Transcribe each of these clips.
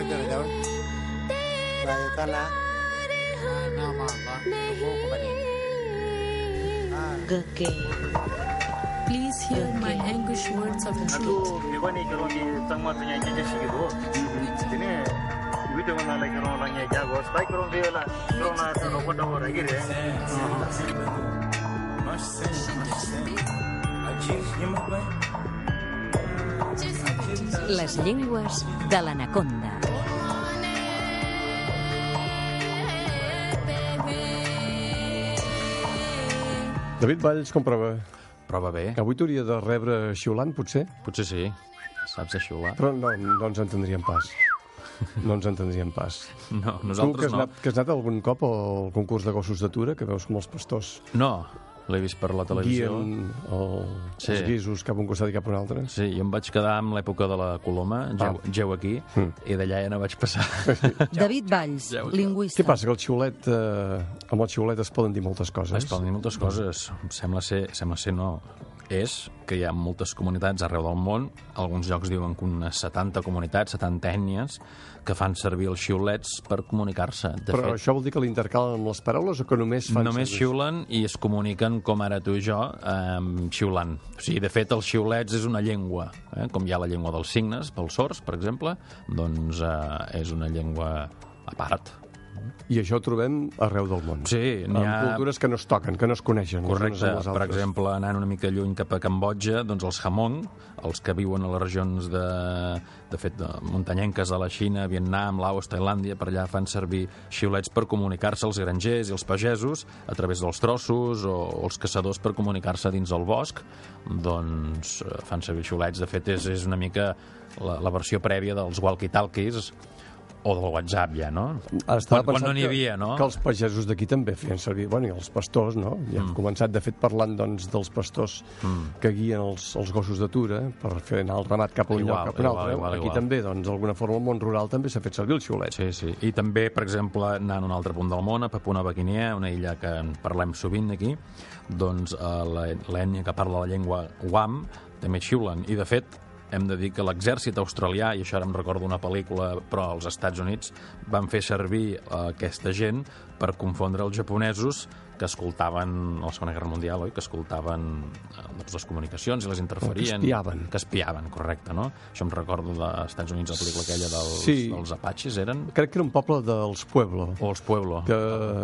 इधर जाओ भाई का ना नाम Please hear my anguish words of truth. Nibani kalau di tengah tengah aja jadi gitu. Ini video mana lagi kalau orang yang jago, kalau dia lah, kalau nak kalau kau dah orang. Les llengües de l'anaconda. David Valls, com prova? Prova bé. Que avui t'hauria de rebre xiulant, potser? Potser sí. Saps de xiular? Però no, no ens entendríem pas. No ens entendríem pas. No, tu que nosaltres has, no. anat, que has anat algun cop al concurs de gossos d'atura, que veus com els pastors No, l'he vist per la televisió. guien el, Sí. els guisos cap a un costat i cap a un altre. Sí, jo em vaig quedar amb l'època de la Coloma, geu, geu aquí, Mm. i d'allà ja no vaig passar. David Valls, sé. lingüista. Què passa? Que el xiulet, eh, amb el xiulet es poden dir moltes coses. Es poden dir moltes coses. Sembla ser, sembla ser no. És que hi ha moltes comunitats arreu del món, alguns llocs diuen que unes 70 comunitats, 70 ètnies, que fan servir els xiulets per comunicar-se. Però fet, això vol dir que l'intercalen les paraules o que només fan... Només servir? xiulen i es comuniquen com ara tu i jo, eh, xiulant. O sigui, de fet, els xiulets és una llengua, eh? com hi ha la llengua dels signes, pels sords, per exemple, doncs eh, és una llengua a part. I això ho trobem arreu del món. Sí, n'hi ha... cultures que no es toquen, que no es coneixen. Correcte, per exemple, anant una mica lluny cap a Cambodja, doncs els Hamong, els que viuen a les regions de, de fet, de muntanyenques de la Xina, Vietnam, Laos, Tailàndia, per allà fan servir xiulets per comunicar-se als grangers i els pagesos a través dels trossos o, o els caçadors per comunicar-se dins el bosc, doncs eh, fan servir xiulets. De fet, és, és una mica la, la versió prèvia dels walkie-talkies o del WhatsApp ja, no? Estava quan, quan no n'hi havia, no? Que els pagesos d'aquí també feien servir, bueno, i els pastors, no? Ja hem començat, de fet, parlant doncs, dels pastors Mm. que guien els, els gossos d'atura per fer anar el ramat cap a un Igual, lloc, cap a un altre. igual, Aquí igual. també, doncs, d'alguna forma, el món rural també s'ha fet servir el xiulet. Sí, sí. I també, per exemple, anant a un altre punt del món, a Papua Nova Guinea, una illa que en parlem sovint aquí, doncs eh, la- l'ètnia que parla la llengua Wam també xiulen. I, de fet, hem de dir que l'exèrcit australià, i això ara em recordo una pel·lícula, però als Estats Units, van fer servir eh, aquesta gent per confondre els japonesos que escoltaven a la Segona Guerra Mundial, oi? que escoltaven doncs les comunicacions i les interferien. Que espiaven. Que espiaven, correcte, no? Això em recordo dels Estats Units, la pel·lícula aquella dels, Sí. dels Apaches, eren? Crec que era un poble dels Pueblo, O els Pueblo. que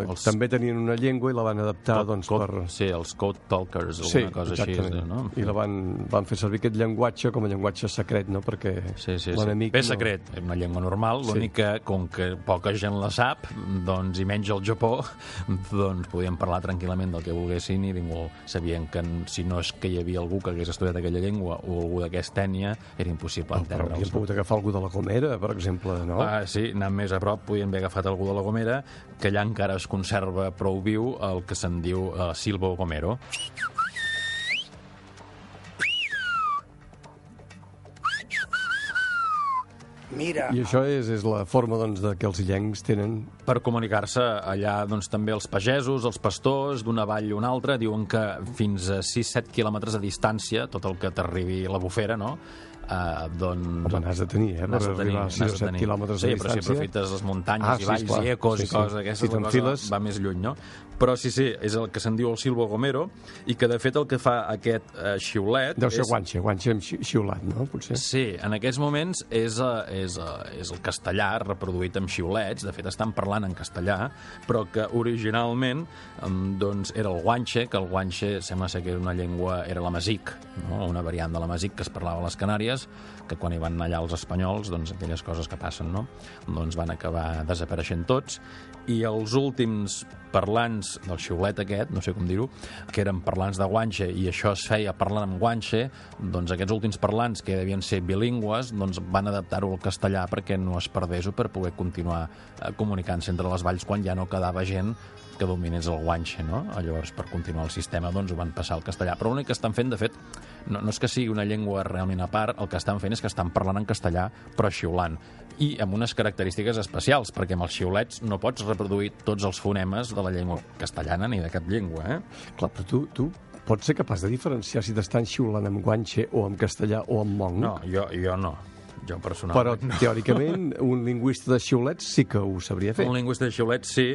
els, també tenien una llengua i la van adaptar, code- doncs, code- per... Sí, els Code Talkers, Sí, alguna cosa així. exactament. No? I la van, van fer servir aquest llenguatge com a llenguatge secret, no? Perquè Sí, sí, sí. l'enemic... Bé no- secret, és una llengua normal, Sí. l'únic que, com que poca gent la sap, doncs, i menys al Japó, doncs podien parlar tranquil·lament del que volguessin i ningú sabien que si no és que hi havia algú que hagués estudiat aquella llengua o algú d'aquesta ètnia, era impossible Però haurien entendre'ls. pogut agafar algú de la Gomera, per exemple, no? Ah, sí, anant més a prop podien haver agafat algú de la Gomera, que allà encara es conserva prou viu el que se'n diu uh, Silvo Gomero. Mira. I això és, és la forma doncs, de que els illencs tenen... Per comunicar-se allà doncs, també els pagesos, els pastors, d'una vall a una altra, diuen que fins a 6-7 quilòmetres de distància, tot el que t'arribi la bufera, no? Uh, doncs... Home, n'has de tenir, eh? Per N'has de tenir, arribar a 6 n'has o de 7 tenir. quilòmetres sí, de però si distància. aprofites les muntanyes Ah, i sí, valls clar. i ecos Sí, i sí. coses d'aquestes, Si la cosa t'enfiles- va més lluny, no? Però sí, sí, és el que se'n diu el Silvo Gomero i que de fet el que fa aquest eh, xiulet... Deu ser és... guanxe, guanxe amb xi- xiulat, no? Potser. Sí, en aquests moments és, eh, és, eh, és el castellà reproduït amb xiulets, de fet estan parlant en castellà, però que originalment doncs, era el guanxe, que el guanxe sembla ser que era una llengua, era l'amazic, no? una variant de l'amazic que es parlava a les Canàries, que quan hi van allà els espanyols, doncs aquelles coses que passen, no? doncs van acabar desapareixent tots, i els últims parlants del xiulet aquest, no sé com dir-ho, que eren parlants de guanxe i això es feia parlant amb guanxe, doncs aquests últims parlants que devien ser bilingües doncs van adaptar-ho al castellà perquè no es perdés o per poder continuar eh, comunicant-se entre les valls quan ja no quedava gent que dominés el guanxe, no? Llavors, per continuar el sistema, doncs ho van passar al castellà. Però l'únic que estan fent, de fet, no, no és que sigui una llengua realment a part, el que estan fent és que estan parlant en castellà, però xiulant. I amb unes característiques especials, perquè amb els xiulets no pots reproduir tots els fonemes de la llengua castellana ni de cap llengua, eh? Clar, però tu, tu pots ser capaç de diferenciar si t'estan xiulant amb guanxe o amb castellà o amb mong? No, jo, jo no. Jo Però, personalment no. teòricament, un lingüista de xiulets sí que ho sabria fer. Un lingüista de xiulets sí,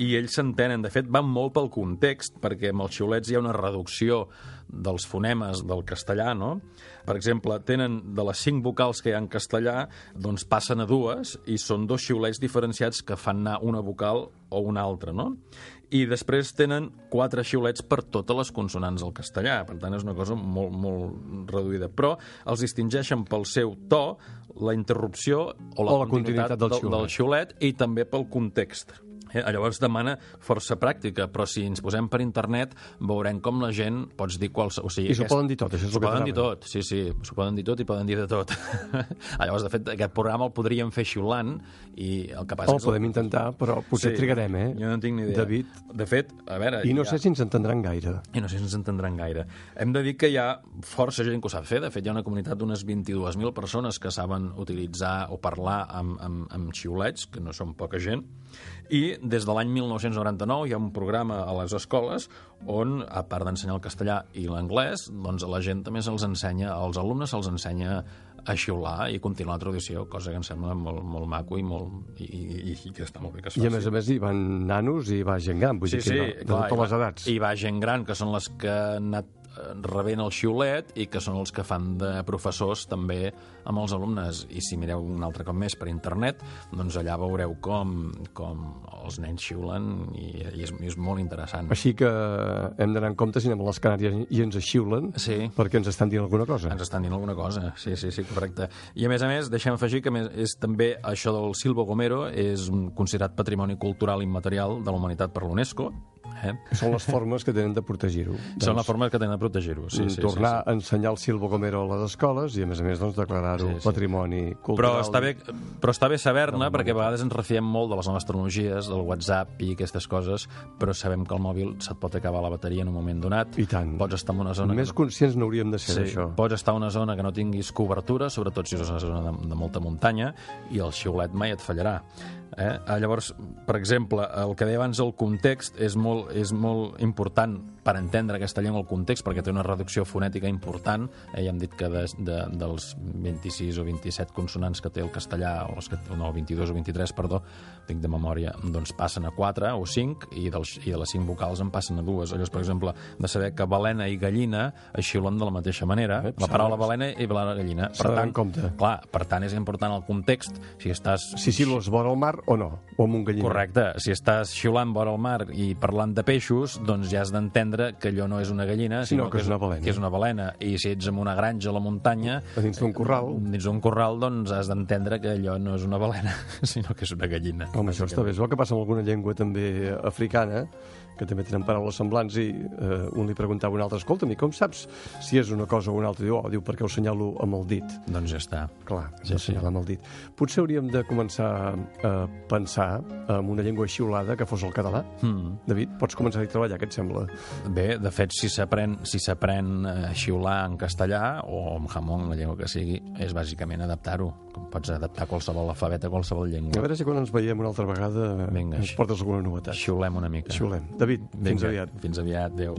i ells s'entenen. De fet, van molt pel context, perquè amb els xiulets hi ha una reducció dels fonemes del castellà, no? Per exemple, tenen de les cinc vocals que hi ha en castellà, doncs passen a dues i són dos xiulets diferenciats que fan anar una vocal o una altra, no? I després tenen quatre xiulets per totes les consonants del castellà. Per tant, és una cosa molt, molt reduïda. Però els distingeixen pel seu to, la interrupció o la, O la continuïtat del xiulet. del xiulet i també pel context. Eh, llavors demana força pràctica, però si ens posem per internet veurem com la gent pots dir qualsevol... O sigui, I s'ho poden dir tot, això és el que poden dir tot, sí, sí, s'ho poden dir tot i poden dir de tot. llavors, de fet, aquest programa el podríem fer xiulant i el que passa Oh, és... podem intentar, però potser trigarem, eh? Jo no tinc ni idea. David. De fet, a veure... I no ja... sé si ens entendran gaire. I no sé si ens entendran gaire. Hem de dir que hi ha força gent que ho sap fer. De fet, hi ha una comunitat d'unes 22.000 persones que saben utilitzar o parlar amb, amb, amb xiulets, que no són poca gent, i des de l'any 1999 hi ha un programa a les escoles on, a part d'ensenyar el castellà i l'anglès, doncs a la gent també se'ls ensenya, als alumnes se'ls ensenya a xiular i continuar la tradició, cosa que em sembla molt, molt maco i, molt, i, i, i que està molt bé que es I faci. a més a més hi van nanos i va gent gran, vull Sí, dir sí, que de, de clar, totes i les edats. I va gent gran, que són les que han anat rebent el xiulet i que són els que fan de professors també amb els alumnes. I si mireu un altre cop més per internet, doncs allà veureu com, com els nens xiulen i, i, és, i és molt interessant. Així que hem d'anar en compte si anem a les Canàries i ens xiulen Sí. perquè ens estan dient alguna cosa. Ens estan dient alguna cosa, sí, sí, sí, correcte. I a més a més, deixem afegir que més, és també això del Silvo Gomero és considerat patrimoni cultural immaterial de la humanitat per l'UNESCO. Eh? Són les formes que tenen de protegir-ho. Són la forma que tenen de protegir-ho. Sí, sí, sí, tornar sí, sí. a ensenyar el Silvo Gomero a les escoles i, a més a més, doncs, declarar-ho Sí, sí. patrimoni Però cultural. està bé, però està bé saber-ne, perquè a vegades ens refiem molt de les noves tecnologies, del WhatsApp i aquestes coses, però sabem que el mòbil se't pot acabar la bateria en un moment donat. I tant. Pots estar en una zona... Més que no... conscients n'hauríem de ser Sí, d'això. pots estar en una zona que no tinguis cobertura, sobretot si és una zona de, de molta muntanya, i el xiulet mai et fallarà. Eh? Ah, Llavors, per exemple, el que deia abans, el context és molt, és molt important per entendre aquesta llengua, el context, perquè té una reducció fonètica important. Eh? Ja hem dit que de, de, dels 26 o 27 consonants que té el castellà, o els que, no, 22 o 23, perdó, tinc de memòria, doncs passen a 4 o 5, i, dels, i de les 5 vocals en passen a dues. Llavors, per exemple, de saber que balena i gallina es xiulen de la mateixa manera. Ep, la paraula balena i balena gallina. d'anar en compte. Clar, per tant, és important el context. Si estàs... Si silos vora el mar o no, o amb un galliner. Correcte. Si estàs xiulant vora el mar i parlant de peixos, doncs ja has d'entendre que allò no és una gallina, sinó, que és una balena. Que és una balena. I si ets en una granja a la muntanya... A dins d'un corral. Dins d'un corral, doncs has d'entendre que allò no és una balena, sinó que és una gallina. Home, això està bé. És el que passa amb alguna llengua també africana, que també tenen paraules semblants i eh, un li preguntava a un altre, escolta'm, i com saps si és una cosa o una altra? Diu, oh, diu, perquè ho senyalo amb el dit. Doncs ja està. Clar, sí, ho sí. amb el dit. Potser hauríem de començar a pensar en una llengua xiulada que fos el català. Mm. David, pots començar a treballar, què et sembla? Bé, de fet, si s'aprèn si s'aprèn a xiular en castellà o en jamón, la llengua que sigui, és bàsicament adaptar-ho. Com Pots adaptar qualsevol alfabet a qualsevol A llengua. veure si quan ens veiem una altra vegada Vinga, ens portes alguna novetat. Xiulem una mica. Xiulem. David, fins Vinga, aviat. Fins aviat, adéu.